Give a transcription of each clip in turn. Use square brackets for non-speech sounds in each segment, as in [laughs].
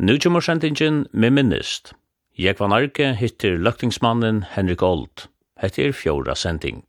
Nu kommer sendingen med minnest. Jeg var narke hittir løktingsmannen Henrik Old. Hette er fjorda sending.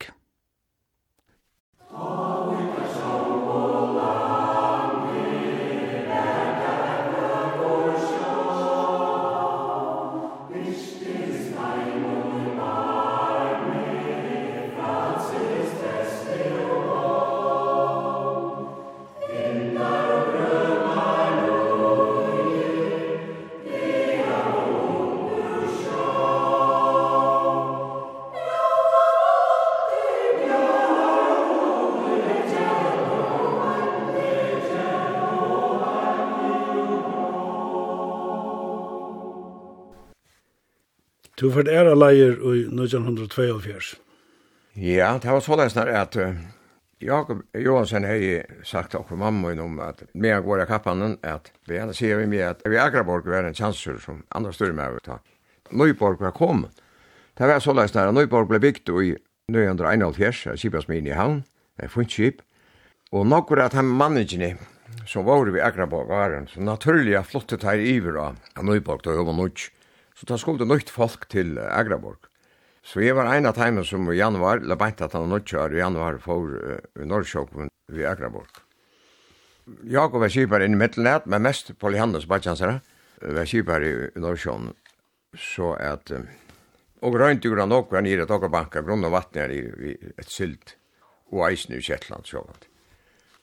Du har vært ære leier i 1922. Ja, det var såleis når at Jakob Johansen har sagt til mamma om at med jeg går i kappen, at vi gjerne sier vi med at vi Agraborg var en kjansur som andre styrer med å ta. Nøyborg var kom. Det var så løsner at Nøyborg ble bygd i 1991, Kibasmin i havn, en funnskip, og nokkur at han mannene som var vi Agraborg var en, så naturlig flottet her iver av Nøyborg til var nødt Så da skulle det nøyt folk til Agraborg. Så jeg var en av teimen som i januar, la beint at han nødt i januar for uh, Norrsjåkven ved Agraborg. Jakob var kjipar inn i mittelnett, men mest på Lihannes badjansere var kjipar i Norrsjåkven. Så at... Uh, og røynt jo grann okkur nere til okkur grunn av vattnet er i, i et sylt og eisen i Kjettland sjåkant.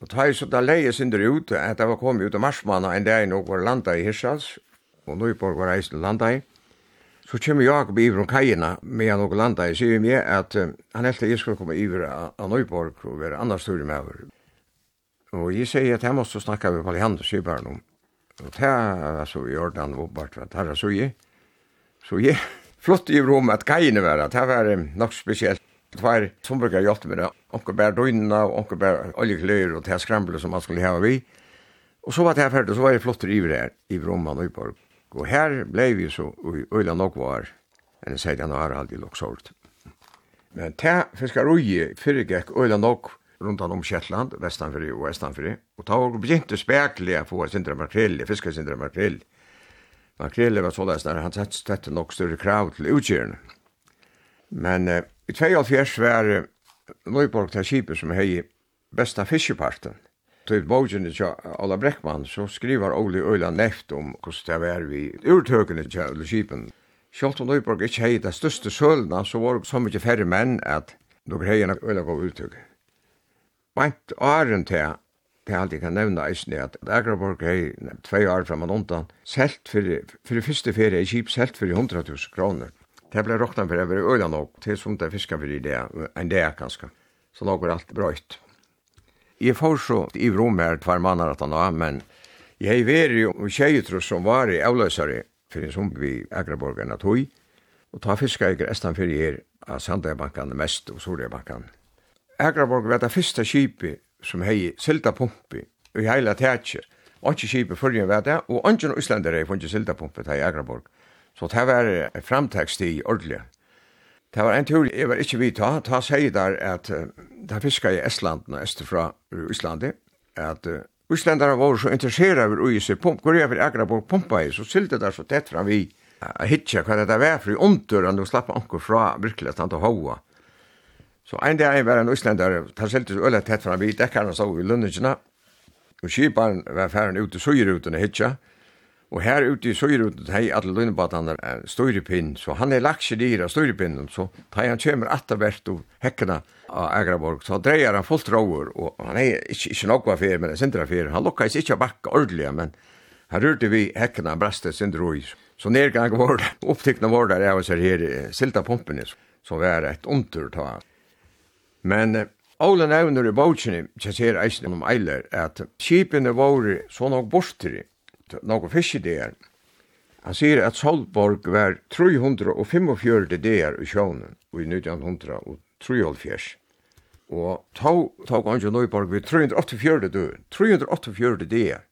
Og ta så da leie synder ut, at jeg var kommet ut av marsmannen en dag i noen landa i Hirsals, og Nøyborg var eisen landa i, Så kommer Jakob iver om kajina med han og landa. i sier meg at uh, han helt jeg skulle komme iver av Nøyborg og være andre store med over. Og jeg sier at jeg måtte snakke med Palihand og sier bare noe. Og det er så i orden og bare oppbart at her er så jeg. Så jeg flott i rom at kajina var. at Det var um, nok spesielt. Det var som brukar hjelpe med det. Onke bær døgnene og onke bær oljekløyer og det skramble som man skulle hava vi. Og så var det her ferdig, så var jeg flott iver her, i rom av Nøyborg. Og her blei vi så i øyla nok var, enn jeg sier han har aldri luksort. Men ta fiskarui fyrir gekk øyla nok rundt om Kjettland, vestanfri og vestanfri, og ta var begynte spekli a få sindra makrell, fiskar sindra makrell. Makrell var såleis der han sett stette nok større krav til utkjeren. Men uh, i 2004 var uh, Nøyborg til Kipet som hei besta fiskeparten til bogen til Ola Breckmann, så skriver Oli Øyla neft om hvordan det var vi urtøkene til Ola Kipen. Kjolt og Nøyborg ikke hei det største sølna, så var det så mye færre menn at noen hei enn Øyla gav urtøk. Meint åren til, til alt jeg kan nevne eisen i at Agraborg hei tvei år fram og undan, selt for det første ferie i Kip, selt for 100 000 kroner. Det ble råkna for å være Øyla nok, til som det fiskar i det, en det er kanskje. Så nå går alt brøyt. Jeg får så i rom her hver mann at han var, men jeg var jo tjejetro som var i avløsare, for en som vi Agraborgen at hui, og ta fiska i grestan fyrir her av Sandøybankan mest og Sorøybankan. Agraborg var det første kipi som hei silda pumpi i heila tætje. Anki kipi fyrir var det, og anki no Íslandere hei funnet silda pumpi i Agraborg. Så det var framtekst i ordelig Det var en tur, jeg var ikke vidt, ta, ta seg der at uh, det fiska i Estland og Østerfra ur Islandi, at uh, Islandere var så interesseret over ui seg. Pump, hvor jeg vil akkurat på pumpa i, så sylte der så tett fram vi, jeg hitja hva det var for i omtur, og slapp anker fra virkelig at han til hoa. Så en dag var en Islandere, ta sylte så øyla tett fram vi, dekkerne så i lønningene, og skiparen var færen ute, så gir uten hitja, og Og her ute i Søyruten hei alle løgnebadene er støyrepinn, så han er lagt seg dyr av støyrepinnen, så da han kommer etter hvert og hekkene av Agraborg, så dreier han fullt råer, og han er ikke, ikke noe fyr, men en sindre fyr. Han lukkes ikke av bakka ordentlig, men her rørte vi hekkene av brestet sindre røyer. Så nedgang var det, [laughs] opptikkene var der, jeg var ser her, silta pumpene, som var et ontur ta. Men Ålen nevner i bautsjene, kjasser eisen om eiler, at skipene var så nok bortri, noen fiskideer. Han sier at Solborg var 345 dager i sjånen i 1903 og tog tog Anjo Nøyborg ved 384 døgn, 384 dager.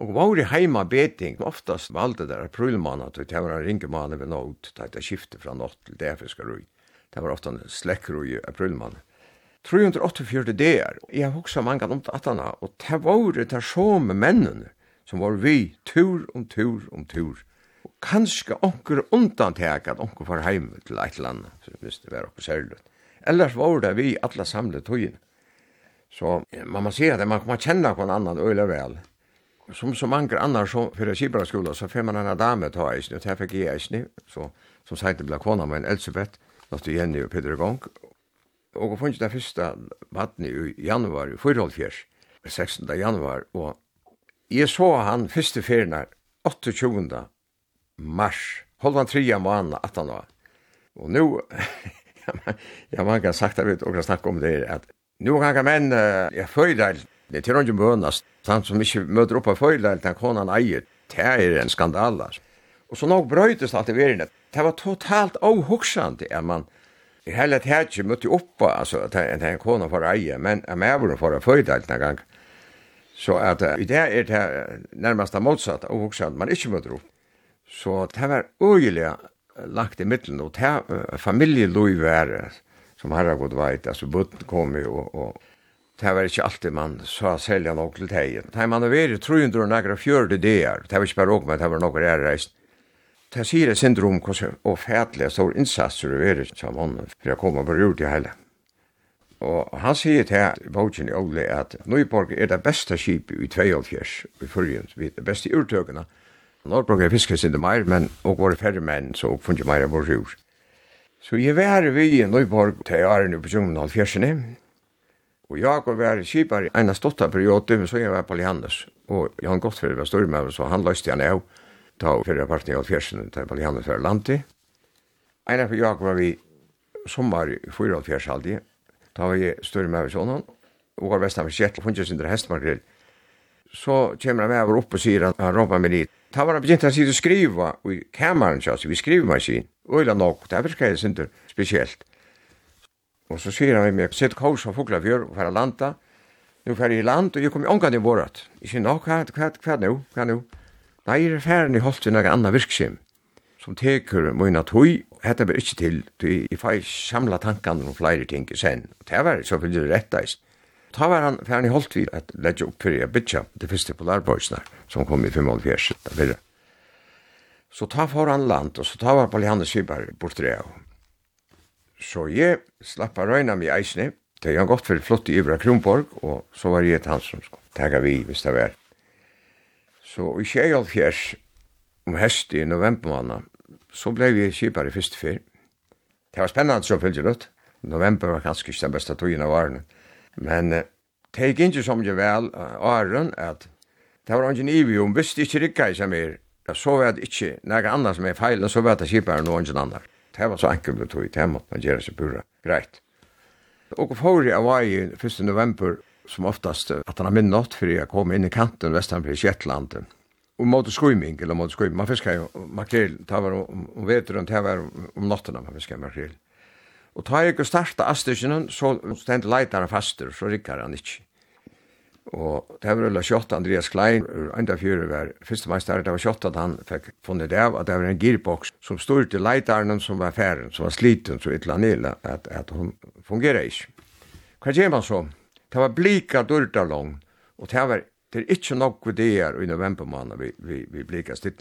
Og var i heima beting, oftast valde der aprilmanna til det var en ringemanna ved nåt, det skifte fra nåt til det fiskarui. Det var ofta en slekkrui aprilmanna. 384 dager, jeg har hoksa mange om det atana, og det var det som mennene, som var vi tur om tur om tur. Og kanskje onker undantek at onker var heim til eit land, hvis det var okkur særlig. Ellers var det vi alla samlet tøyen. Så man må si at man kommer kjenne hver annan øyla vel. Som så mange annar som fyrir Kibra skola så fyrir man en dame ta eisne, og ta fikk jeg eisne, så, som sagt, det ble kona med en Elisabeth, nåttu Jenny og Peter Gong. Og hun funnet det første vattnet i januar, i 4. 16. januar, og Jeg så han første ferien 28. mars, holdan tria måned, 18 år. Og nu, jeg har kan sagt det ut og snakker om det, at nå kan jeg menn, jeg føler, det er ikke mønast, han som ikke møter opp av føler, den konan eier, det er en skandal, altså. Og så nok brøytes alt i verden, det var totalt avhoksant, at man, i hele tætje møtte oppa, altså, at en kona for eier, men jeg var for å føler en gang. Så at uh, i det er det nærmest det motsatt av hoksan, man ikke møter opp. Så det var øyelig lagt i midten, og det uh, familieløy var som herre god veit, altså bøtten kom jo, og, og det var ikke alltid man sa selja nok til teien. Det man har vært tror jeg, og nægra fjørde der, det var ikke bare åk, men det var noen er reist. Det sier et syndrom, og fætlig stor innsatser å være sammen for å komme på rur i hele. Og han sier til Bogen i Ole at Nøyborg er det beste skipet i 72 i fyrrjum, vi er det beste i urtøkene. Nøyborg er fiskes ikke mer, men og våre færre menn, så funnet mer av vår jord. Så jeg var vi i Nøyborg til Arne på 2014, og jeg var vært skipet i en av stått periode, men så jeg var på Lihannes. Og Jan Gottfried var større med, så han løste han av, ta fyrre parten i 2014, til på Lihannes for landet. En av jeg var vi sommer i 4.5 halvdige, Da var jeg større med over sånn, og var vestan for kjettel, hundre sindre hestmarkrill. Så kommer han med over opp og sier at han rompa meg dit. Da var han begynt å si å skriva, og i kameran, så vi skrivemaskin, øyla nok, det er virkelig sindre spesielt. Og så sier han meg, sitt kors av Fuglafjør, og færa landa, nu færa i land, og jeg kom i omgang i vårat. Ikke nok, hva, hva, hva, hva, hva, hva, hva, hva, hva, hva, hva, hva, hva, hva, hva, hva, som teker mina tøy, hette ber ikkje til, til jeg fei samla tankene om flere ting sen. Og det var selvfølgelig retteis. Ta var han ferdig holdt vi at ledje opp fyrir jeg bytja, det første polarbøysene som kom i 45, da fyrir. Så ta for han land, og så ta var Pallianne Syberg bortre av. Så jeg slapp av røyna mi eisne, det er godt for flott i Ivra Kronborg, og så var jeg et hans som skulle tega vi, hvis det var. Så i 25 om hest i november måned. Så ble vi kjipar i første fyr. Det var spennende så fyllt ut. November var kanskje ikke den beste togene av årene. Men uh, det gikk ikke som det vel åren at det var ingen ivi om hvis det ikke i seg mer. Så var det ikke noe annet som er feil, så var det kjipar enn noen annen. Det var så enkelt å tog i temmet, man gjør seg pura. Greit. Og for jeg var i 1. november, som oftast at han har minnått, for jeg kom inn i kanten, vestanfri Kjettlandet og måtte skuiming eller måtte skuiming. Man fiskar jo makrel, ta var om om veteren, ta var om natten man fiskar makrel. Og ta jeg och starta astischen så ständ lightare faster så rikkar han ikkje. Og det var vel 28 Andreas Klein, enda fjøre var første meister, det var 28 at han fikk funnet det av, at det var en gearbox som stod til leitaren som var færen, som var sliten, så et eller annet, at, at hun fungerer ikke. Hva gjør man så? Det var blika dørtalong, og det var Det er ikke nok vi det er i november måned vi, vi, vi blir still.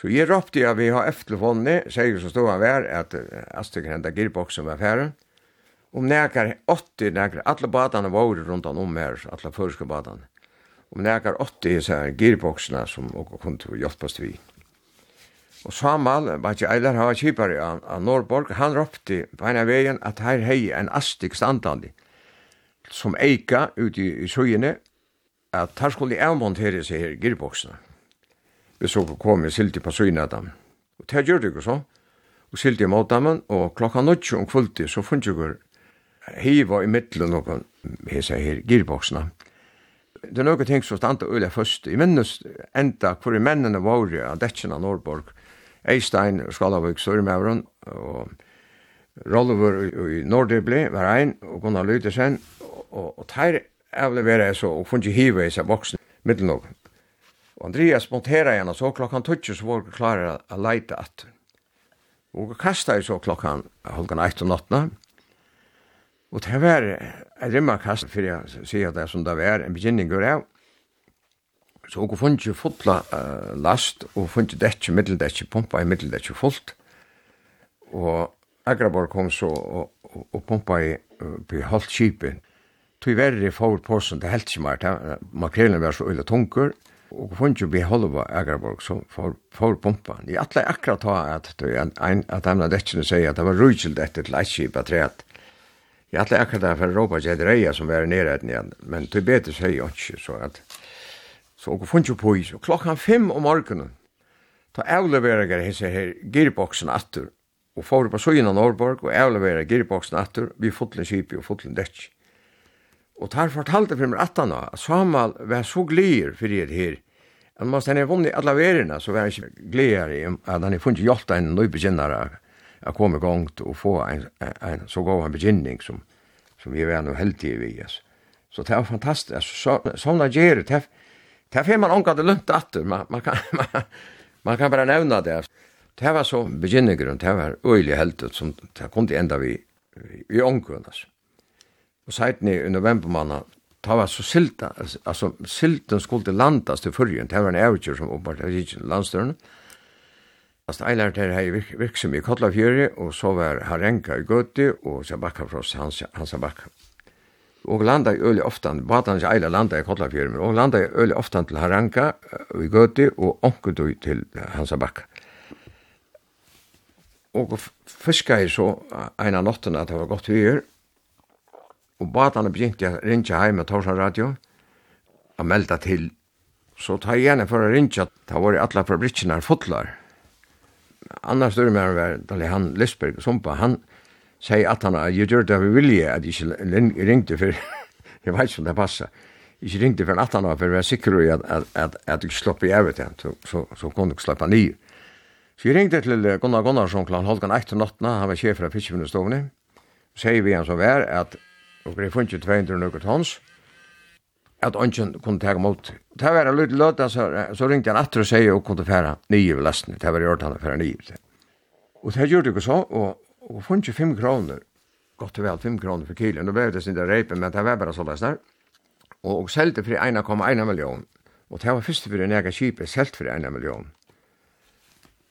Så jeg råpte jag vi har efterfondet, sier så stod han vær, at Astrid kan hente girboks som er. Om nekar 80, nekar, alle badene var rundt han om her, alle førske badene. Om nekar 80 så er girboksene som også kunde til å hjelpe oss vi. Og Samal, Bajja Eilar, han var kjipare av, Norrborg, han råpte på en av veien at her hei en Astrid standande som eika ute i, i søgjene, at her skulle jeg montere seg her girboksene. Vi så på kom jeg silti på syne av dem. Og det gjør det ikke så. Og silti mot dem, og klokka nødt om kvulti, så funnet jeg hiva i middelen noen hese her girboksene. Det er noen ting som standa øyla først. I minnes enda hvor mennene var av detjen av Norrborg, Eistein, Skalavik, Sørmævren, og Rollover i Nordibli var ein, og Gunnar Lydersen, og, og, og teir avlevera så og fungi hiva i seg voksne middelnog. Og Andreas montera igjen, og så klokkan tutsi så var vi klare a leita at. Og kasta i så klokkan halkan eit og nattna. Og det var en rimma kast fyrir jeg sier det som det var en beginningur av. Så og fungi fulla uh, last og fungi dekki, middeldekki, pumpa i middeldekki fullt. Og Agraborg kom så og, og, og pumpa i uh, på halvt kipin Tui verri får påsen til heltsimart, makrelen var så øyla tunker, og funnet jo beholva Agarborg, så for, for pumpan. Jeg atle akkurat ta at, en, at han hadde ikke sier at det var rujtjult etter til Leitskip at treet. Jeg atle akkurat der for råpa sier reia som var nere etten igjen, men tog betur sier jo ikke, så at, så og funnet jo på is, og klokkan fem om morgenen, ta avleverer jeg hese her gearboksen atter, og får på søgina Norrborg, og avleverer gearboksen atter, vi fotlen kipi og fotlen dekki. Og tar fortalte for meg at han at Samuel var så glir for det her. Han måste han ha vunnit alla vererna så var han ikke i at han har funnit hjelta en ny begynnare å komme i gang og få en, en, så god en begynning som, som vi var nå heldige vi. Yes. Så det var fantastisk. Så, sånne gjør det. Det er man ångat det lønt atter. Man, man, kan, [laughs] man, man kan bare nevna det. Det var så begynningeren. Det var øyelig heldet som det kom til enda vi, vi ångat. Altså og seitni i novembermanna, ta var så silta, altså silten skulle landas til fyrrjen, det var en avgjør som oppart av rikjen landstørene. Altså, jeg lærte her hei virksom i Kotlafjøri, og så var Harenka i Gøti, og Sabakka fra Hans, Hans Bakka. Og landa i øli oftan, batan ikke eila landa i Kotlafjøri, men og landa i øli ofta til Harenka i Gøti, og onkudui til Hansa Bakka og fiska i så eina notten at det var godt vi og batene begynte jeg rinja heim med Torsan Radio og melda til. Så ta gjerne for å rinja, da var alle fabrikkene er fotlar. Annars større med han var han Lisberg Sumpa, han sier at han har gjort det vi vilje at jeg ikke ringte for, jeg [laughs] vet ikke om det passer, ikke ringte for at han år for å være sikker i at, at, at, at jeg slapp i evet igjen, så, så, så kunne jeg slippe ny. Så jeg ringte til Gunnar Gunnarsson klant Holgan 1 om han var sjef fra Fiskjøpinnestovene, sier vi han så vær at og grei funnet 200 nøkker tons, at ønsken kunne ta mot. Det var en liten løte, så, så ringte han atter og sier og kunne fære nye ved lasten. Det var i året han fære nye. Og det gjorde jeg så, og, og funnet ikke fem kroner, godt og vel fem kroner for kilen. Nå ble det sin der reipen, men det var bare så løs der. Og, og selte for 1,1 million. Og det var første for en egen kjip, selt for 1 million.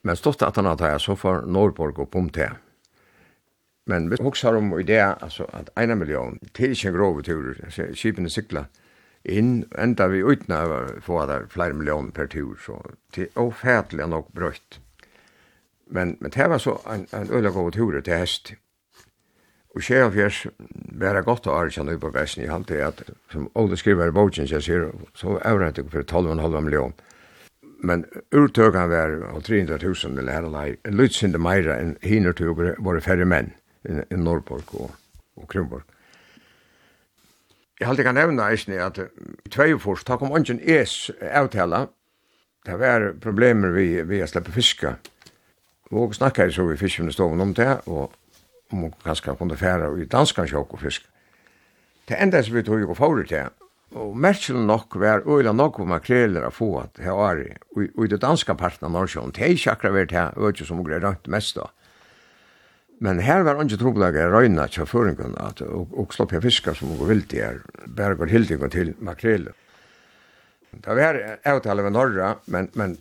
Men stått at han hadde så for Norrborg og Pomtea. Men vi huxar om i det, alltså att ena miljon, till ikke en turer, tur, kipen sykla in ända vi utna få der flera miljoner per tur så till ofætelig nok bröst. Men men det var så en en öliga god tur till häst. Och själv fjärs var gott att arka nu på väsen i hand att som Ole skriver boken jag ser så övrigt för 12,5 miljoner. Men urtögan var 300 000 eller här och där. Lutsen det mera än hinner tog var färre män i, i Norrborg og, og Krimborg. Jeg halte kan nevna eisne at i Tveifors, ta kom ongen es avtala, det var problemer vi, vi har sleppet fiska. Og snakka jeg så vi fiskene stoven om det, og om hun kanskje kunne fære i danskan sjokk og fisk. Det enda som vi tog jo fóru til, og merkjelen nok var øyla nok om makreler å få at her i, og i det danska parten av Norsjøen, det er ikke akkurat vært her, og ikke som hun rønt mest da. Men her var ikke trobelaget røyna til føringen at og, og slopp jeg fiskar som går vilt i her, bare går hildingen til makrelen. Det var avtale med Norra, men, men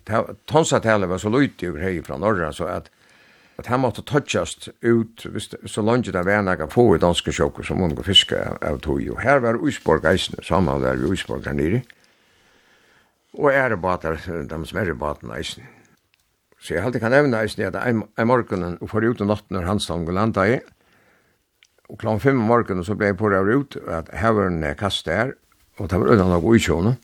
tonsatale var så løyt i hei fra Norra, så at at han måtte touchast ut hvis så langt det var nægge få i danske sjokker som unge fiske av tog. Og her var Uisborg eisene, sammen var Uisborg her nere. Og ærebater, de som ærebatene eisene. Så jeg alltid kan nevne eisen at en en morgenen, og for ut og natten når han sang og landa i, og klant fem om morgenen så ble jeg på det ut, at her var heveren kastet her, og det var unna noe uikjående.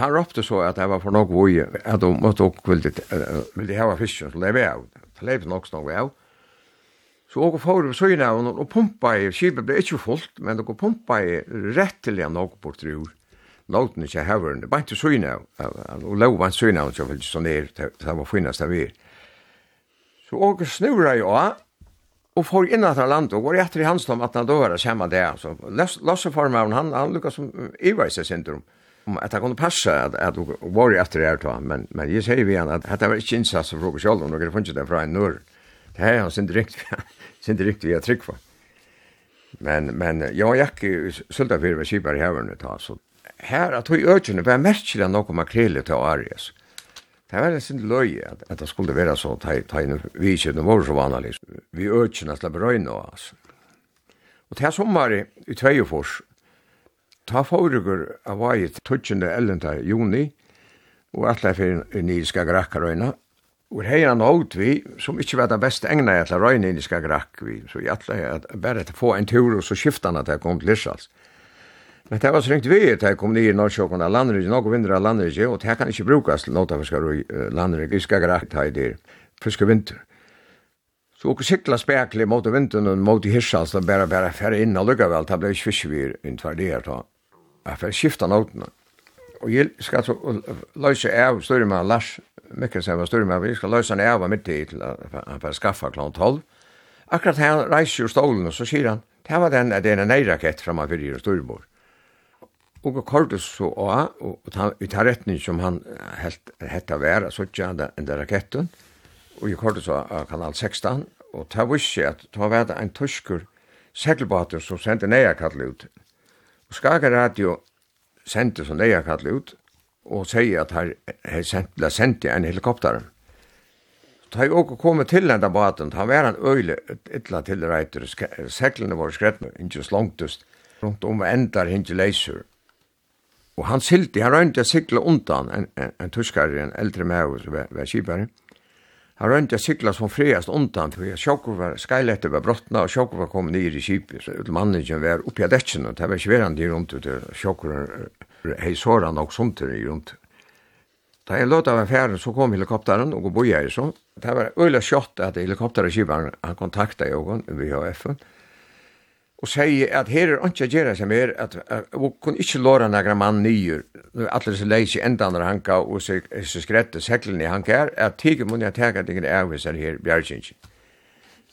Han råpte så at jeg var for noe ui, at de måtte også ville, uh, ville heva fisken, så leve av. Det leve nok snakk av. Så åker for så inn av og pumpa i, skipet ble ikke fullt, men åker pumpa i rett til jeg nok bort til jord låten ikke hever, det var ikke søgne av, og lov var en søgne av, så ville sånn ned, det var finnast av vi. Så åker snurra jeg av, og får inn at han land, og går etter i hans tom at han dør, og kommer det, så Lasse formavn, han, han lukka som iverse syndrom, om at det kunne passa at, at hun var etter det her, men, men jeg sier vi han at dette var ikke innsats for råk sjolv, og det funnet det fra en nør, det her er han sin direkt, sin direkt vi har trygg for. Men, men, ja, jeg er ikke sølta fyrir vi kipar i heverne ta, så her at vi økjene var merkelig nok om akrele til Arias. Det var en sin løye at, at det skulle være så tegne vi ikke det var så vanlig. Vi økjene slapp røyne og oss. Og til sommer i Tveiofors, ta foregår av hva vei 12. ellenda juni, og at det er for nidiska grakkarøyna, Og hei han holdt vi, som ikkje var det beste egnet til å røyne inn i Skagrakk vi, så jeg atle at bare etter få en tur, og så skifta han at jeg kom til Lirsals. Men det var så ringt vi at jeg kom ned i Norskjåkon av landrige, noen vinter av landrige, og det kan ikke brukes til noen fiskar i landrige, vi skal greit her i der, friske vinter. Så åker sikla spekler mot vinteren og mot hirsals, og bare bare færre inn og lukka vel, det ble ikke fiskevir innenfor det her, jeg får skifta notene. Og jeg skal så løse av styrmann Lars Mikkelsen var styrmann, vi skal løse han av mitt i til han får skaffa klant 12. Akkurat her reiser jo stolen, og så sier han, det var den, det er en neirakett framme fyrir styrbord. Og og så och og i ta retning som han helt hetta vera, så ikke han den raketten, og i kordes så kanal 16, og ta vissi at ta var en tuskur segelbåt som sendte neia kall ut. Og Skaga Radio sendte så neia kall ut, og sier at her, her sendte, sendte en helikopter. Ta jo og kom til den baten, ta var en øyle, ytla til reiter, seglene var skrettene, ikke slongtust, rundt om endar hinge leiser, Og han silti, han røynti å sykle undan en, en, en tuskari, en eldre med som ved, kipari. Han røynti å sykle som friast undan, for jeg sjokker var, skyletter var brottna, og sjokker var kommet nir i kipi, så ut manningen var oppi av detsen, og det var ikke sveran dyr rundt, og sjokkur hei såran og sånt i rundt. Da jeg låt av en fjern, så kom helikopteren og boja i så. Det var øyla sjått at helikopteren kiparen, han kontakta i ogon, vi har FN, og sier at her er ikke å som er, at vi kunne ikke låre noen mann nyer, alle disse leis i enda andre hanka, og så skrette seklene i hanka er, at tige må jeg tega deg hvis er her, bjergjens.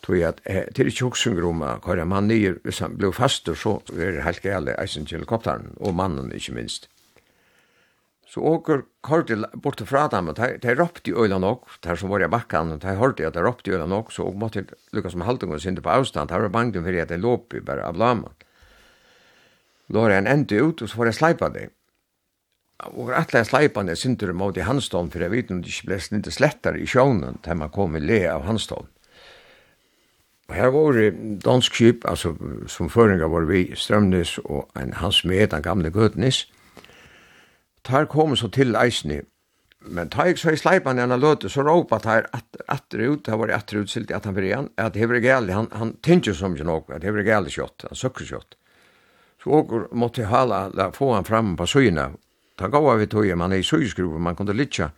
Tog at til ikke hoksunger hva er mann nyer, hvis han blir faster, så er det helt gale eisen til helikopteren, og mannen ikke minst. Så åker kortet bort fra dem, og de råpte i øyla nok, der som var i bakken, og de hørte at de råpte i øyla nok, så måtte jeg lukka som halvdung og synte på avstand, der var bangen for at de låp i bare av lamen. Låre han endte ut, og så var jeg sleipa det. Og atle jeg sleipa det synte mot i handstånd, for jeg vet om det ikke ble snitt slettere i sjånen, til man kom i le av handstånd. Og her var det dansk skip, altså som føringa var vi, Strømnes og en hans med, den gamle Gøtnis, tar kom så til eisni. Men tar jeg så i sleipan enn han løte, så råpa tar at, atter ut, det var atter ut silt at han fyrir igjen, at hever gæli, han, han tinger som ikke nok, at hever gæli kjott, han søkker kjott. Så åker måtte hala, la, få han fram på søyna, ta gav av i tog, man er i søyskruv, man kunne litja,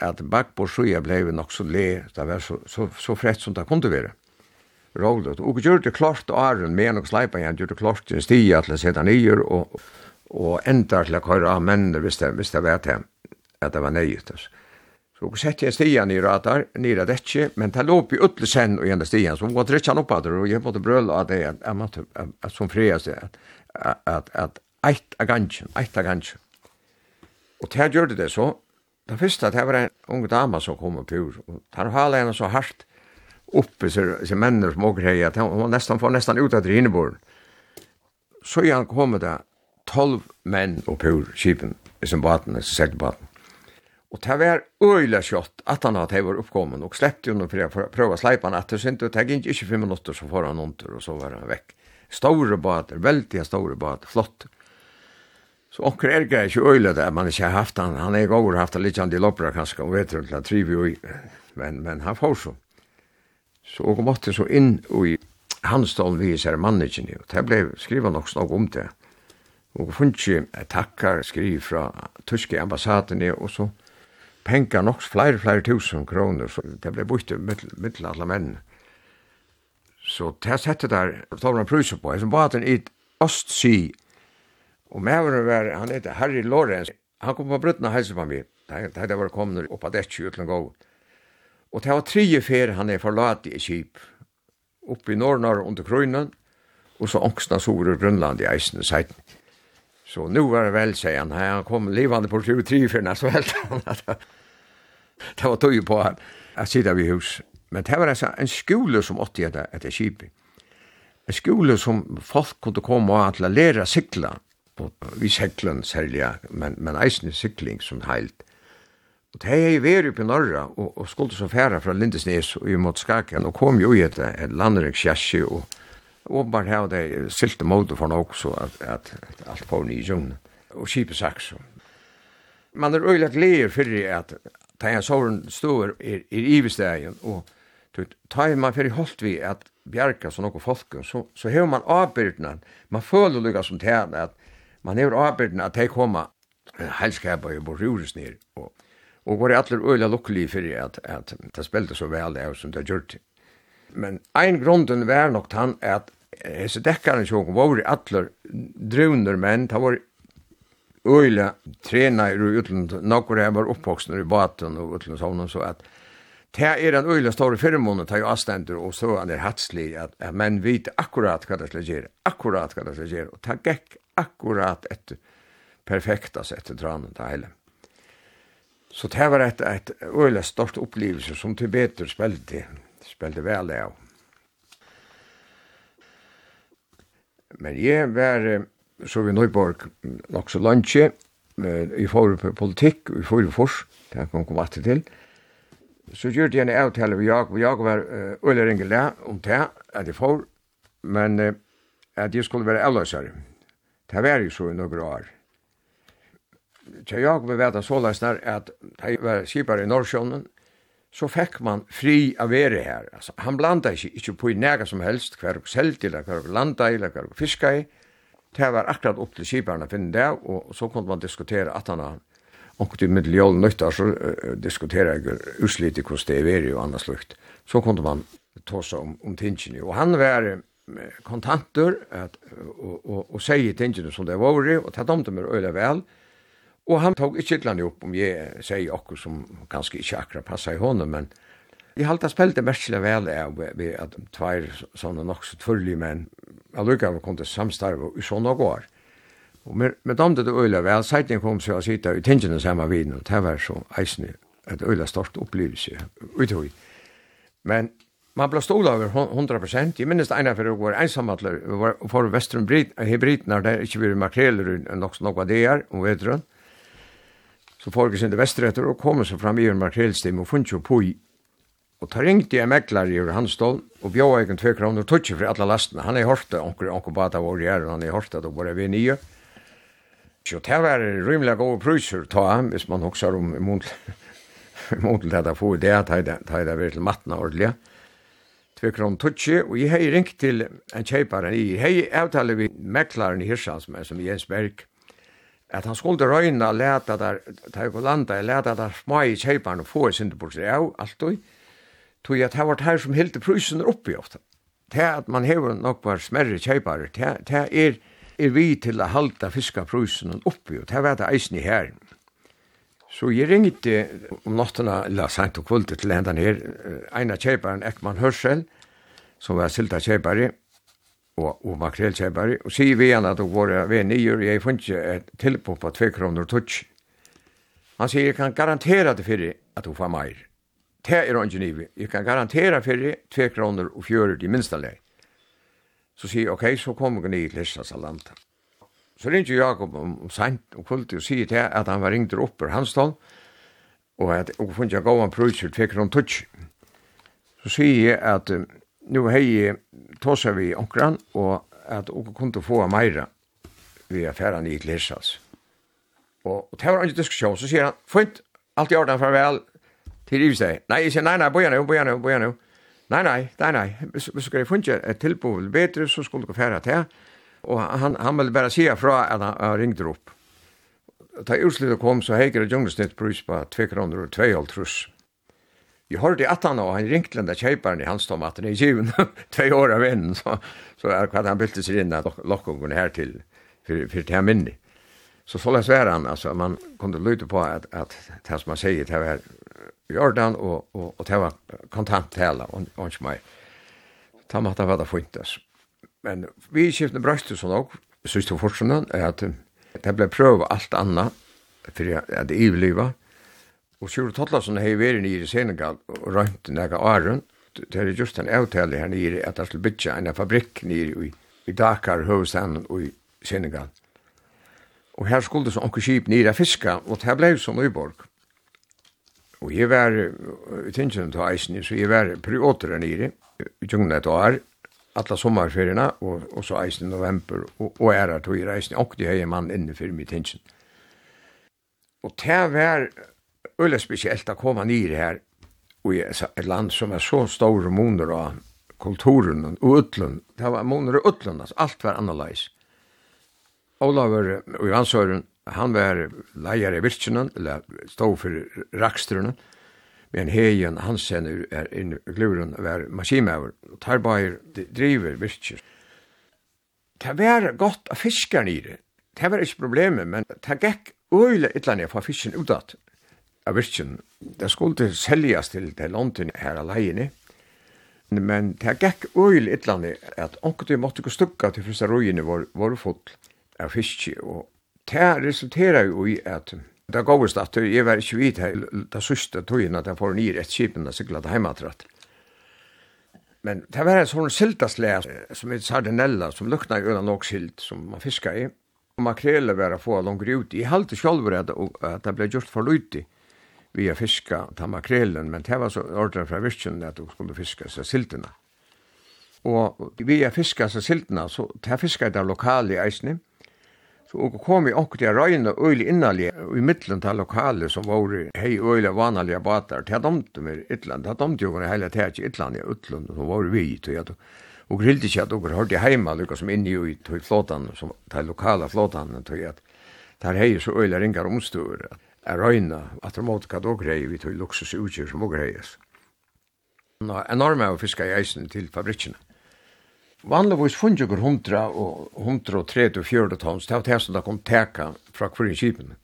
at bak på syna blei nok så le, det var så, så, så frett som det kunne være. Rålet, og gjør det klart åren, men og sleipan, han gjør det klart en stia til å sette nyer, og og enda til å køyre av mennene hvis det, hvis det var det, at det var nøyet. Så sette jeg stian i radar, nere detje, men det låp i utle sen og gjerne stian, så måtte rikja han opp av det, og jeg måtte brøle av det, at, at, at, at som seg, at, at, at eit av gansjen, eit av gansjen. Og det gjør det så, det første, det var en ung dama som kom opp ur, og tar hala henne så hardt oppe, så, så mennene som åker her, at hun nesten, får nesten ut av drinebordet. Så igjen kom det, tolv menn og pur kipen i sin baten, i sin seglbaten. Og det var øyla kjøtt at han hadde vært oppkommen, og sleppte jo noe for å prøve han etter sin, og det gikk ikke fem minutter, så får han under, og så var han vekk. Store bader, veldig store bader, flott. Så onker er grei ikke øyla det, man ikke har haft han, han er ikke haft han litt han de loppra kanskje, og vet rundt, han trivi jo i, men, men han får så. Så og måtte så inn i hans stål vi ser mannekjen, og det ble skrivet nok snakk om det og funnet takkar skriv fra tyske ambassadene, og så penka nok flere, flere tusen kroner, så det ble bort mittel alle menn. Så det sette der, tar man pruset på, som var at den i Østsi, og med var, han heter Harry Lorenz, han kom på brøttene og helse på meg, det var kommet opp av det 20 utlån gå. Og det var tre fer han er forlat i kip, oppe i norr under Krøynen, og så ångsna sover i Grønland i eisen i seiten. Så nu var det väl, sier han. Han kom livande på 23 för så helt. det var tøy på han at sitta vi hus. Men det var alltså en skole som åtte det ett skip. En skole som folk kunde komma och att lära sikla, Och vi seklen særlig, men, men eisen cykling som heilt. Og det er vært oppe i Norra, og, og skulle så færa fra Lindesnes og i mot Skaken, og kom jo i et, et landrekskjæsje, og åpenbart her, det er silt imot for nok, så at, at, at alt får nye jungen, og kjipe saks. Man er øyelig gleder for at ta en såren ståer er, er ivestegjen, og ta man for i holdt vi at bjerga så noen folk, så, så hever man avbyrdene, man føler lukka som tjene, at man hever avbyrdene at de kommer helskapet i bor rures ned, og, og var i atler øyelig lukkelig for at, at det spilte så vel det som det har gjort. Men ein grunden var nok han at hese dekkaren sjåk var atler drunner menn, det var øyla trena i utlandet, nokkur jeg var oppvoksner i baten og utlandshavnen, så at det er en øyla store firmånen, det er jo avstender, og så han er hatslig, at, at menn vet akkurat hva det skal gjøre, akkurat hva det skal gjøre, og det gikk akkurat etter, perfektast etter tranen til hele. Så det var et, et øyla stort opplevelse som til betur spilte spelte vel av. Men jeg var, så vi Nøyborg, nok så lunsje, i forhold på politikk, i forhold på fors, det kan komme alltid til. Så gjorde jeg en avtale med Jakob, og Jakob var øyler uh, engelig om det, at jeg får, men uh, at jeg skulle være avløsere. Det var jo så i noen år. Så Jakob var at så løsner at jeg var skipare i Norrsjånen, så fikk man fri av være her. Altså, han blanda ikke, ikke på i nega som helst, hver og selte, eller hver og landa, eller hver og fiska i. Det var akkurat opp til kiperne å finne det, og så kunne man diskutere at han har Og i middel nøytta, så uh, diskuterer jeg utslitt i hvordan det er og annars lukt. Så kunne man ta seg om, om tingene. Og han var kontanter at, og, og, og sier tingene som det var, og tatt om dem till øyla vel. Uh, Og han tog ikke et opp om jeg sier okkur som kanskje ikke akkurat passer i hånden, men jeg halte han det merkelig vel av vi at tvær sånne nok så men menn, allukka vi kom til samstarve i sånne år. Og med, med dem det øyla vel, seiten kom så jeg sitte i tingene samme viden, og det var så eisne et øyla stort opplevelse uthøy. Men man ble stål over 100%. Jeg minnes det ene for å gå ensamhandler, for Vestrum det der ikke vi makreler nok, noe av det er, og vet du, Så folk sinde vestretter og kom seg fram i en makrelstim og funnet jo på i. Og ta ringte jeg meklar i over hans stål, og bjå egen tve kroner tog ikke for alle lastene. Han er hørt det, onker, onker bata vår gjerne, han er hørt det, og bare vi nye. Så det var rymelig gode pruser ta, hvis man også har om imot [laughs] til dette få det, ta i det vært til matten ordentlig. Tve kroner tutsi, og jeg har ringt til en kjeiparen i, hei avtale vi meklaren i Hirsans, men som Jens Berg, at han skulle røyna leta der, ta i landa, leta der smai i kjeiparne få i syndeburser av, alt og, tog at det var her som hilde prysen oppi ofta. Det at man hever nok var smerre kjeipare, det er, er vi til å halda fiska prysen oppi, og det var det eisen i her. Så jeg ringte om nattena, eller sent og kvuldet til hendan her, en av kjeiparen Ekman Hørsel, som var silda kjeipare, og, og makrelkjempere, og sier vi igjen at hun var ved nyer, jeg funnet ikke et tilpå på 2 kroner touch. Han sier, jeg kan garantera det fyrir at hun får meir. Det er han ikke Jeg kan garantera fyrir 2 kroner og fjører de minsta leir. Så sier jeg, ok, så kommer hun i Lissa Salanta. Så ringte Jakob om sent og kvult og sier til at han var ringt opp i hans tål, og at hun funnet jeg gav han prøyser 2 kroner touch. Så sier jeg at nu hei tåsa vi onkran, og at onkran kunne få meira vi affæran i Glesas. Og, og det var en diskusjon, så sier han, fint, alt i orden, farvel, til Ivis deg. Nei, jeg sier, nei, nei, boja nu, boja. Nei, nei, nei, nei, hvis dere funnet et tilbud bedre, så skulle dere færa til. Og han, han ville bare sige fra at han, han ringte opp. Da utslutet kom, så heikker det junglesnitt brus på 2 kroner og 2,5 trus. Jeg hørte at han, og han ringte den der kjøperen i hans tomaten i kjiven, [laughs] tve år av vennen, så, så er hva han bylte seg inn av lokkungen her til, for, for til han minne. Så så løs var han, altså, man kunne lytte på at, at det som han sier, det var i orden, og, og, og det var kontant tale, og, og ikke meg. Ta med det var det funtes. Men vi skiftene brøste sånn også, synes du fortsatt, at det ble prøve alt annet, for at det ivlivet, Og Sjur Tollason hei veri nýri i Senegal og røynt nega åren. Det er just en avtale her nýri at han skulle bytja en fabrikk nýri i, i Dakar, høvestanen og i Senegal. Og her skulle så onker skip nýri a fiska, og det blei som Nyborg. Og jeg var, i tinsjen til eisen, så jeg var periodere her i djungna et år, alla sommarferierna, og, og så eisen i november, og, og æra tog i reisen, og det hei mann innenfor mitt tinsjen. Og det var øyla spesielt å komme nyr her i et land som er så stor moner av kulturen og utlund. Det var moner og utlund, altså alt var annerledes. Olavur og Johansøren, han var leier i virkenen, eller stod for rakstrene, men heien Hansen er inne i gluren var maskinmauer, tarbayer driver virker. Det var godt å fiske nere. Det var ikke problemet, men det gikk øyla ytla nere fra fisken utad av virkjen. Det skulle seljas til det London her alene. Men det gikk øyel annet at onkutu måtte gå stukka til første røyene var, var full av fiske. Og det resulterer jo i at det gav oss at jeg var ikke vidt her det sørste togene at jeg får nye rett kipen og sykla til heimatratt. Men det var en sånn siltasle som heter sardinella som lukna i øyne nok silt som man fiskar i. Og makrele var å få langere ut. Jeg halte sjálfur at, at det ble gjort for lydig vi har fiska ta makrelen, men det var så ordren fra virkjen at du skulle fiska seg siltene. Og vi har fiska seg siltene, så det fiska det lokale eisene. Så og kom vi okkur til røyne øyli innalje i middelen til lokale som var hei øyli vanalje batar. Det domte meg Ytland, det domte jo henne heile tæt i Ytland, i Ytland, som var vi i Og grillte ikke at dere hørte heima, lukka som inni i tøy flåtan, som tøy lokala flåtan, tøy at der hei så øyla ringar omstøver, er røyna at det måtte kan også greie vi tog luksus utgjør som også greies. Nå, enorme av fiska i eisen til fabrikkene. Vanligvis funnet jo 100 og 130 og 40 tons, det var det som da kom teka fra kvarin kipen.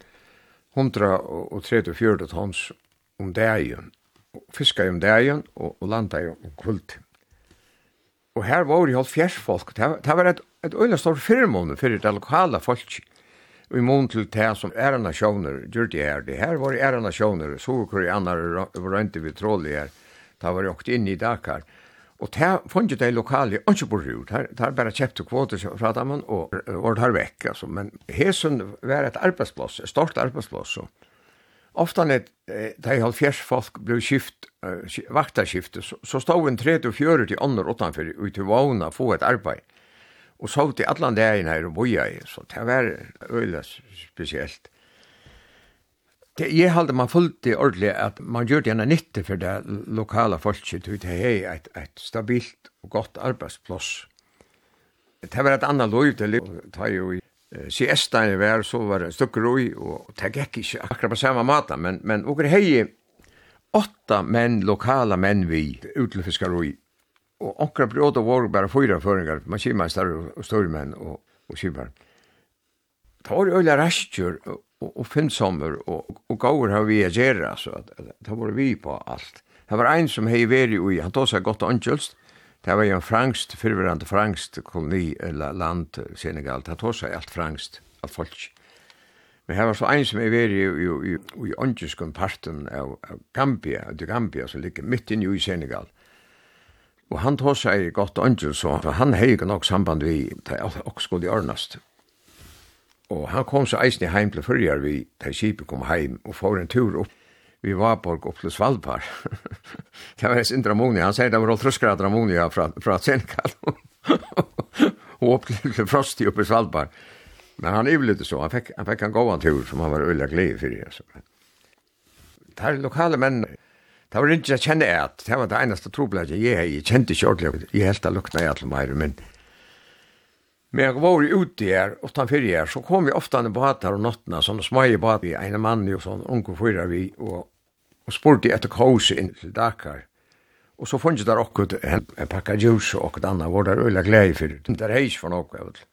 100 og 30 og 40 tons om dagen. Fiska om dagen og, og landa om kvult. Og her var det jo fjersfolk. Det var et, et øyla stort firmåne for det lokala folket i mån til det som er nasjoner, gjør det her. Det her var er nasjoner, så hvor i andre rønte vi trådlig her. Da var jeg åkt inne i Dakar. Og det fant jo det lokale, ikke på rur, det er bare kjøpt kvoter fra dem, og var det her vekk, altså. Men Hesen var et arbeidsplass, et stort arbeidsplass, så. Ofta när de halvfjärs folk blev skift, vaktarskiftet, så, så stod en 30 och 40 ånder utanför ut till vågna få ett arbete og så til alle dagen her og boja i, så det var øyla spesielt. Det, jeg halde man fullt i ordentlig at man gjør det gjerne nytte for det lokala folket, det er et, et stabilt og godt arbeidsplass. Det var et annet lov til å ta jo i siestan var, så var det stukker roi, og det gikk ikke akkurat på samme måte, men, men og hei åtta menn, lokala menn vi, utlefiskar roi, og akkurat bråta var bara fyra føringar, maskinmeister og stormenn og, og skipar. Det var øyla rastjur og, og finnsommer og, og gaur har vi agera, så at, at, det var vi på alt. Det var ein som hei veri ui, han tog seg godt angjølst, det var jo en frangst, fyrverande frangst koloni eller land, Senegal, det tog seg alt frangst, alt folk. Men det var så ein som hei veri i, i, i, i parten av, av Gambia, av Gambia, som ligger midt inne i Senegal Og han tog seg godt angel, så han hei nok samband vi, det er også skulle ordnast. Og han kom så eisen i heim til fyrir vi, da kipet kom heim, og får en tur opp. Vi var på opp til Svalbard. [laughs] det var sin Dramoni, han sier det var åltruskra Dramoni fra, fra Senkal. [laughs] og opp til Frosti opp i Svalbard. Men han ivlite så, han fikk, han fikk en gåan tur som han var øyla glede fyrir. Altså. Det er lokale menn, Det var ikke jeg kjenne et, det var det eneste trobladet jeg hei, jeg kjente ikke ordentlig, jeg helt har lukna i alle meg, men men jeg var ute her, utanfor her, så kom vi ofte an i bater og nottene, sånne smaie bater, en mann og sånn, unge fyra vi, og, og spurte etter kose inn til Dakar. Og så fanns der okkur en, en pakka juice og okkur anna, hvor der øyla glei fyrir, det er heis for nokku, jeg vet.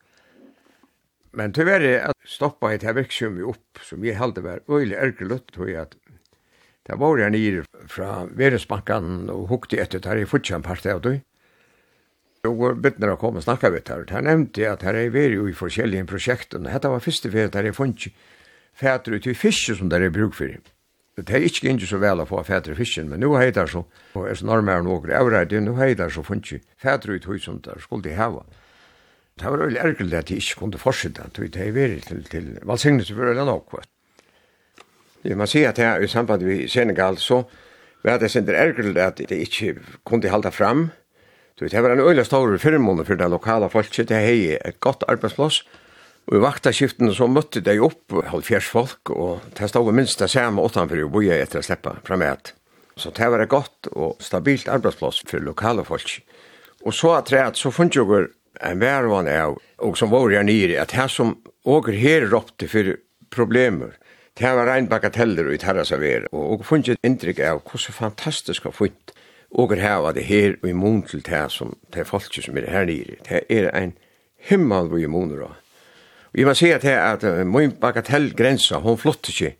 Men tyverri, at stoppa et her virksum vi opp, som jeg heldig var øyla ergrelutt, tror jeg at Det var jeg nere fra Veresbankan og hukte etter der i fortsatt part av det. Og bytner å komme og snakke vidt her. Her nevnte jeg at her er vi jo i forskjellige prosjekter. Hette var første ferie der jeg funnet fæter ut i fiske som der er bruk for. Det er ikke ikke så vel å få fæter i fisken, men nå er det så, og er så nærmere enn åker avreit, nå er det så funnet fæter ut i som der skulle de hava. Det var veldig ergelig at de ikke kunne fortsette, det er vært til, til valsignelse for det nok, vet Det man ser att i samband med Senegal så var det sender ärgligt att det inte kunde hålla fram. Du vet, det var en øyla stor firmån for det lokala folket, det hei et godt arbeidsplass, og i vaktaskiften så møtte de opp halvfjers folk, og det stod minst det samme åttanfor i boja etter å slippe fram et. Så det var et godt og stabilt arbeidsplass for lokala folk. Og så at det så funnet jo en værvann av, og som var her nere, at det som åker her råpte for problemer, Det var rein bagateller ut herra servera, og og funnet inntrykk av hvordan fantastisk og funnet og er hava det her og i til det som det folk som er her nere. Det er ein himmel vi i muner. Vi må se til at min bagatellgrensa, hon flott ikke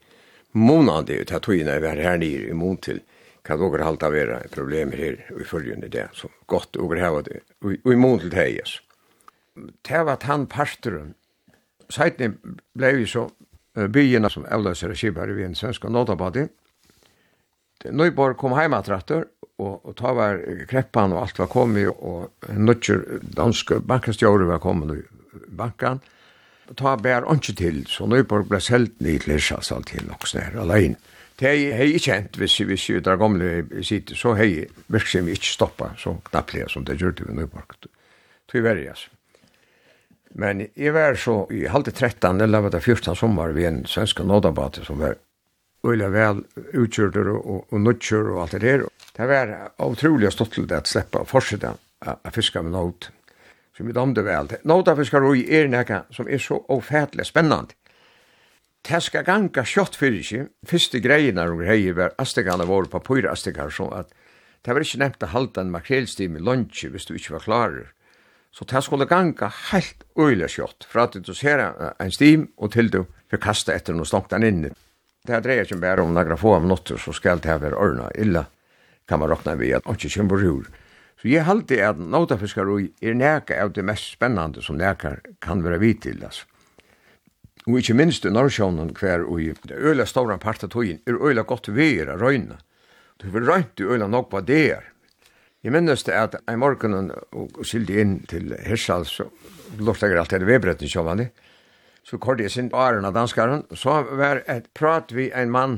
månande ut her togina vi er her nere i mun til kan dere halta vera problemer her i følgende det, som godt og hava det, og i mån til det, yes. Det var tann parsteren. Seitni blei vi så bygjena som avløser skipare vi en svensk nådabadi. Nøyborg kom heimatrattur, og, og ta var kreppan og alt var kommet, og nødger danske bankastjåre var kommet i bankan. Ta bær ikke til, så Nøyborg ble selt ned til Hirsalsal til nok snær alene. Det er jeg kjent, hvis vi sier der gamle sitter, så har jeg virkelig ikke stoppet så knapplig som det gjør til Nøyborg. Tyverrig, altså. Men jeg var så i halv til 13, eller var det 14 sommer, vi en svensk nådabate som var øyla vel utkjørter og, og nødkjør og alt det der. Det var utrolig stått til det å slippe å fortsette å fiske med nåd. som vi damde vel. Nådafiskar er nekka som er så ofætlig spennende. Det skal ganga kjøtt fyrir ikke. Første greien når hun heier var astegane våre på pyra astegar, så at det var ikke nevnt å halda en makrelstim i lunsje hvis du ikke var klarer. Så det skulle ganga helt øyla kjøtt, fra at du ser en stim og til du får kasta etter noe slangt den inne. Det dreier ikke bare om nagra få av notter, så skal det være ørna illa, kan man råkna vi at ikke kjemper rur. Så jeg halte at nautafiskar er neka av det mest spennande som neka kan være vidt til, altså. Og ikke minst i Norrsjånen hver og i det øyla stauran part av togjen er øyla godt veir av røyna. Du vil røynt i øyla nok hva det er. Jeg minnes det at en morgen og skilde inn til Hirsal, så lortet jeg alltid vedbretten sjåvanlig, så kort jeg sin åren av danskaren, så var et prat vi en mann,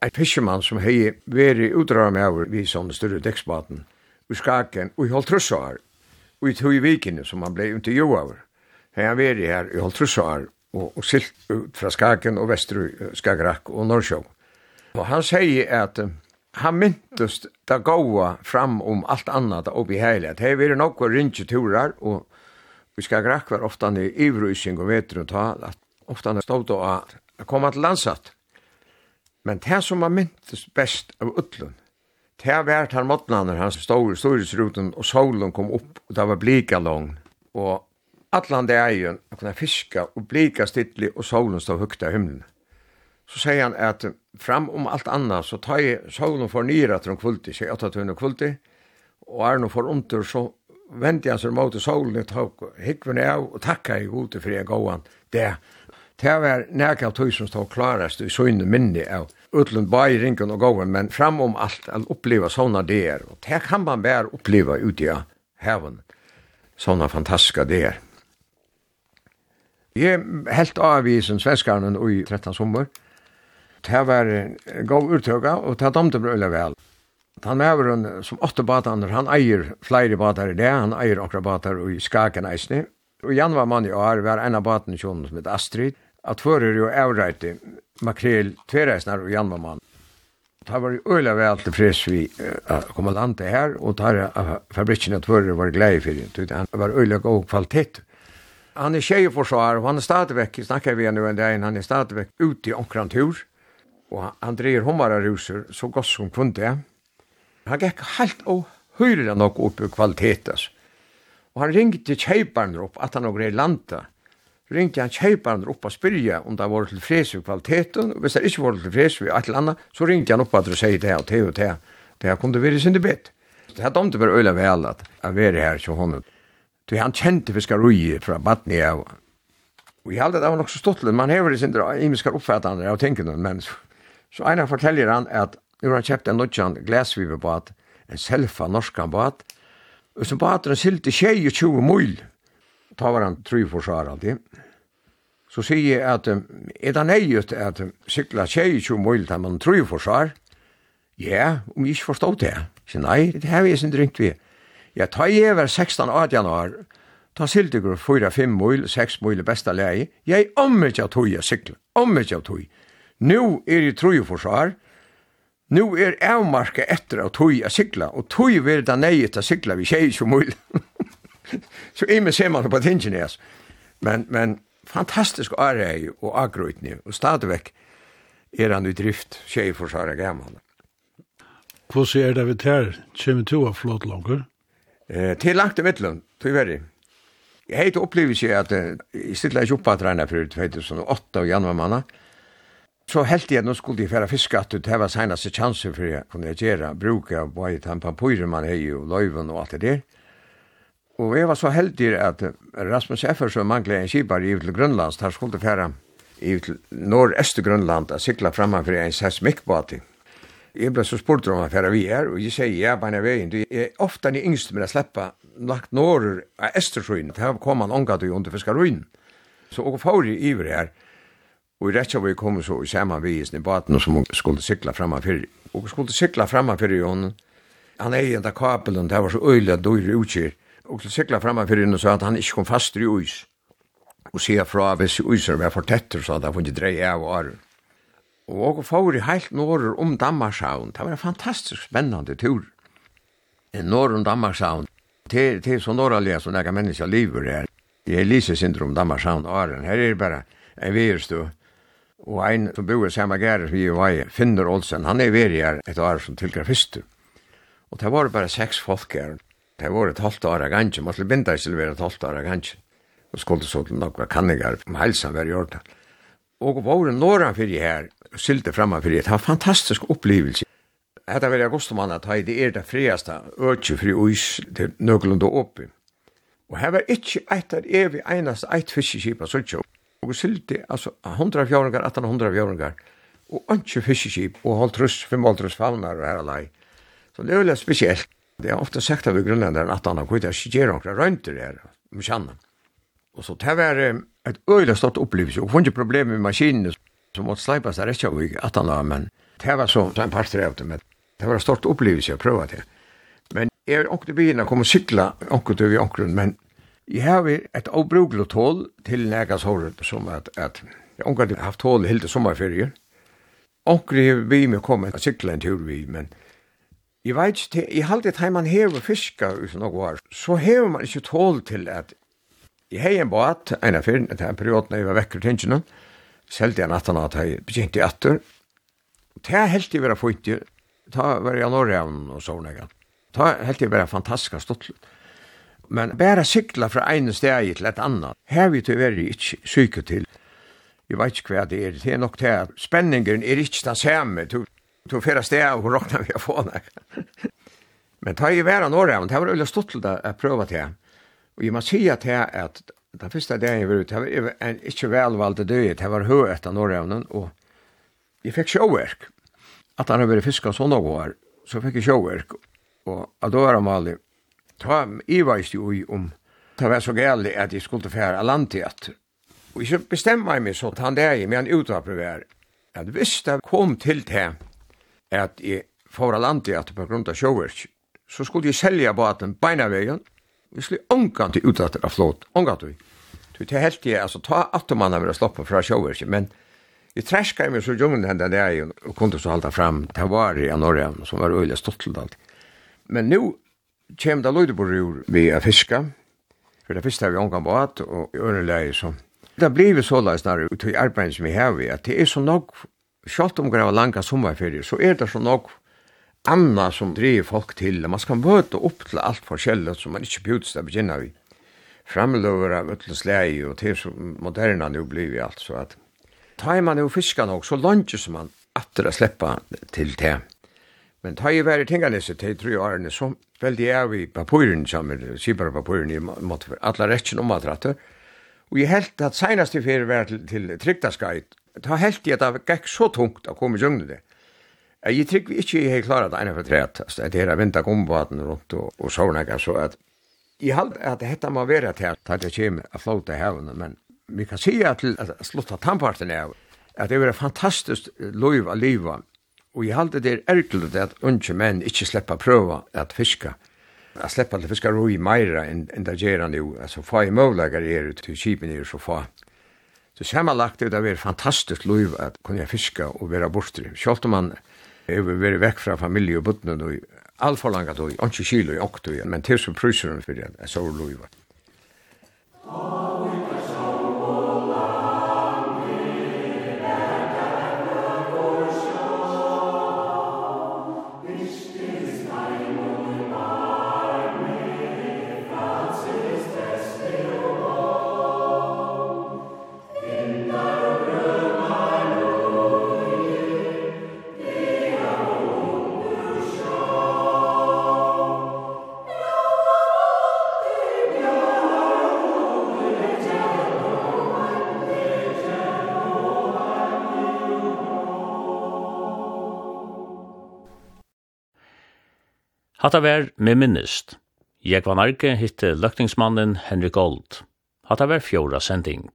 en fiskemann som hei veri utdrag med over vi sånne større dekksbaten, i Skaken, og i Holtrussoar, og i Tui Vikene, som han ble inte jo over. Hei han veri her i Holtrussoar, og, og silt ut fra Skaken og Vestru, Skagrak og Norrsjå. Og han sier at han myntust da gåa fram om alt annat og i heilig. Det er nok og ringe turar, og vi skal grakk var ofta i ivrysing og vetru ta, at ofta han stod og a koma til landsatt. Men det som han myntust best av utlun, det var han måtnaner han stod i storisruten, og solen kom opp, og det var blika lång, og atlan det eion, og kunne fiska og blika stidlig, og solen stod høgt av himmelen så sier han at fram om alt annet, så tar jeg sovn for nyra etter en kvulti, sier åtta tunne kvulti, og er noe for under så vendi han seg mot solen, tar hikvene av, og takka i gode for jeg gåan. Det, det var nekka av tog som stod klarast i søgne minni av utlund bare i ringen og gåan, men fram om alt, å oppleva sånne der, og det kan man bare oppleva ute av heaven, sånne fantastiska der. Jeg helt avvisen svenskarnen i 13 sommer, Det var god uttøkka, og det damte bra veldig vel. Han er som åtte bataner, han eier flere batar i det, han eier okra batar i Skaken eisne. Og Jan var mann i år, var en av baten som heter Astrid, at fører jo avreite makrel tvereisnar og Jan var mann. Det var jo øyla vel til fres vi uh, kom land til her, og tar uh, fabrikken at fører var glede for det. Han var øyla god kvalitet han er tjej for svar, og han er stadigvæk, snakker vi nu en dag, han er stadigvæk ute i omkran tur, og han dreier hommara ruser så godt som kunde. Han gikk helt og høyre nok opp i kvalitetas. Og han ringte kjeiparne opp, at han og grei landa. Ringte han kjeiparne opp og spyrja om det var til fres i kvaliteten, og hvis det ikke var til fres i et eller annet, så ringte han opp at det sier det og det og det. Det her kom det være sin debet. Det hadde om det var øyla vel at jeg var her til honom. Du, han kjente fiskarui fra Batnia, og jeg halde det var nok så stottelig, man hever i sin imiskar oppfattande av tingene, men Så einer forteller han at nu har han kjøpt en nødjan glasvivebad, en selfa norskan bad, og som baden sylte 22 mil, ta var han tru forsvar alltid. Så sier jeg at, er det nøyut at sykla tjei 22 mil til man tru forsvar? Ja, om jeg ikke forstod det. Så nei, det har vi sin drinkt vi. ja, ta jeg over 16-18 januar, ta sylte 4-5 mil, 6 mil besta lei, jeg ommer ikke at tog jeg sykla, ommer ikke at tog Nu er i troi forsvar, nu er avmarka etter av tog a sikla, og tog vil da neget a sikla vi tjei som mul. Så [laughs] ime ser man på tingen i. Men, men fantastisk arei og agroitni, og stadigvæk er han i drift tjei forsvar av gammal. Hvordan er det vi tar, kommer to av flott langer? Eh, til langt i middelen, tog veri. Jeg heit opplevelse at jeg stilla ikke oppa at for 2008 og januar manna, Så helt igjen, nå skulle jeg fære fiskat at det var seneste chanser for jeg kunne gjøre, bruke bare den papyren man har og løyven og alt det der. Og jeg var så heldig at Rasmus Effer som manglet en kibar i til Grønlands, der skulle fære i til nordøste Grønland og sykla framan for en seismikkbati. Jeg ble så spurt om hva vi er, og jeg sier ja, bare veien, du er ofte den yngste med å slippe lagt norr av Østersjøen, til å komme en omgatt under fiskaruinen. Så og får i iver her, Og i Rettjavøy kom så i saman vi i baten som skulle sykla framan fyrir. Og skulle sykla framan fyrir hon. Han er enda kapelen, det var så øyla døyre utkir. Og skulle sykla framan fyrir hon så at han ikke kom fast i uis. Og sier fra hvis uiser var for tettur, så at han funnet drei av og arun. Og og får i heilt norr om Danmarkshavn. Det var en fantastisk spennande tur. Norr om Danmarkshavn. Det er så norrallega som nega menneska liver her. Det er Lise syndrom Danmarkshavn og Arren. Her er det bare en virstu Og ein som bor i samme gære vi var Finner Olsen, han er veri her et år som tilgrafister. Og det var bare seks folk her. Det var et halvt år av gangen, måtte binda i være et halvt år av gangen. Og skulle så til nokra kanningar, om helsan var gjort det. Og våren nåran fyrir her, og sylte framan fyrir, det var fantastisk opplevelse. Hetta var augustumann at hei, det er det friasta, økje fri uis, til nøglund og oppi. Og her var ikkje eit av evig einast eit fiskeskipa, så og sildi, altså, hundra fjåringar, hundra fjåringar, og anki fiskeskip, og holdt russ, fimm holdt russ favnar og her alai. Så det er veldig spesielt. Det er ofta sagt av grunnlenderen at han har kvitt, jeg sier noen røynter her, med kjannan. Og så det var et øyla stort opplevelse, og funnet problem med maskinene, som måtte sleipas der ikke av i 18 år, men det var så, så en par tre av det, men det var et stort opplevelse å prøve det. Men jeg er åkte byen, jeg kom og sykla, åkte vi åkgrunn, men Jeg har et avbrukelig tål til nægas håret, som at, at jeg omgår har haft tål helt til sommerferie. Omgår har vi med kommet og sykla en tur vi, men jeg vet ikke til, jeg har alltid at man hever fiska uten noe var, så hever man ikke tål til at jeg har en båt, en av fyrin, etter en period når jeg var vekker tingene, selte jeg natten at jeg begynte i atter. Det er helt i vera fyrt, ta var jeg norrjavn og sånne, ta helt i vera fantastisk stortlut. Men bare sykla fra en steg til et annet, her vi til være ikke syke til. Jeg vet ikke hva det er, det er nok det at spenningen er ikke den samme, Du, fyrra steg av hvor råkna vi å få [laughs] Men ta i vera nåra, men det var veldig stått til å prøve til. Og jeg må si at det er at den første dagen jeg var ute, det var en ikke velvalgte døy, det var høy etter nåra og jeg fikk sjåverk. At han har vært fisket sånn og år, så fikk jeg sjåverk. Og da var han vanlig, ta i veist jo om det var så gærlig at jeg skulle fære land til. Og ikke bestemmer meg så at han der i, men han uttaper vær. At hvis det kom til det at jeg får land til på grunn av sjåverk, så skulle jeg selge båten beina veien, vi skulle ångan til uttater av flåt, ångan til. Så det helt jeg, altså, ta at man har vært sloppet fra sjåverk, men jeg treska meg så djungen henne der og kunne så halda fram, det var i Norge, som var øyelig stått til alt. Men nå kjem da løydeborur vi a fiska, for det fyrste har vi omgang båt, og i ørenleie så. Det blir vi så leis nær ut i arbeid som vi har vi, at det er så nok, sjalt om grava langa sommerferie, så er det så nok anna som driver folk til, man skal møte opp til alt forskjellig som man ikke bjuds til å vi. Framløver av utlesleie, og til så moderna nu blir vi alt, så at tar man jo fiska nok, så langt som man atter å sleppa til det. Men ta i væri tinganisse til tre årene, så veldig jeg vi i papuren sammen, sibara papuren, i måte for alla rettjen om atratte. Og jeg held at senast i fyrir var til, til trygdaskait, ta held jeg at det gikk så tungt å komme i jungene det. Jeg trygg ikke jeg har klarat eina for tret, altså det er har vinda gombaten rundt og, og sånne, så at jeg held at dette må være til at det kommer a flota hevn, men vi kan sige til at slutta tannparten av, at det var fantastisk lov a liva, Og jeg halte det er ertelet at unge menn ikke slipper prøve at fiska. Jeg slipper at fiska roi meira enn en det gjør han jo. Altså, få i møvlegger er ut til kipen er så få. Så sammenlagt det er fantastisk lov at kunne jeg fiska og være bortre. Selv om man er vært vekk fra familie og bøttene og all for langt og ikke kilo i okto, men til som pryser hun for det så lov. Amen. Hatta vær med minnist. Jeg var narki hitte løktingsmannen Henrik Gold. Hatta vær fjóra sending.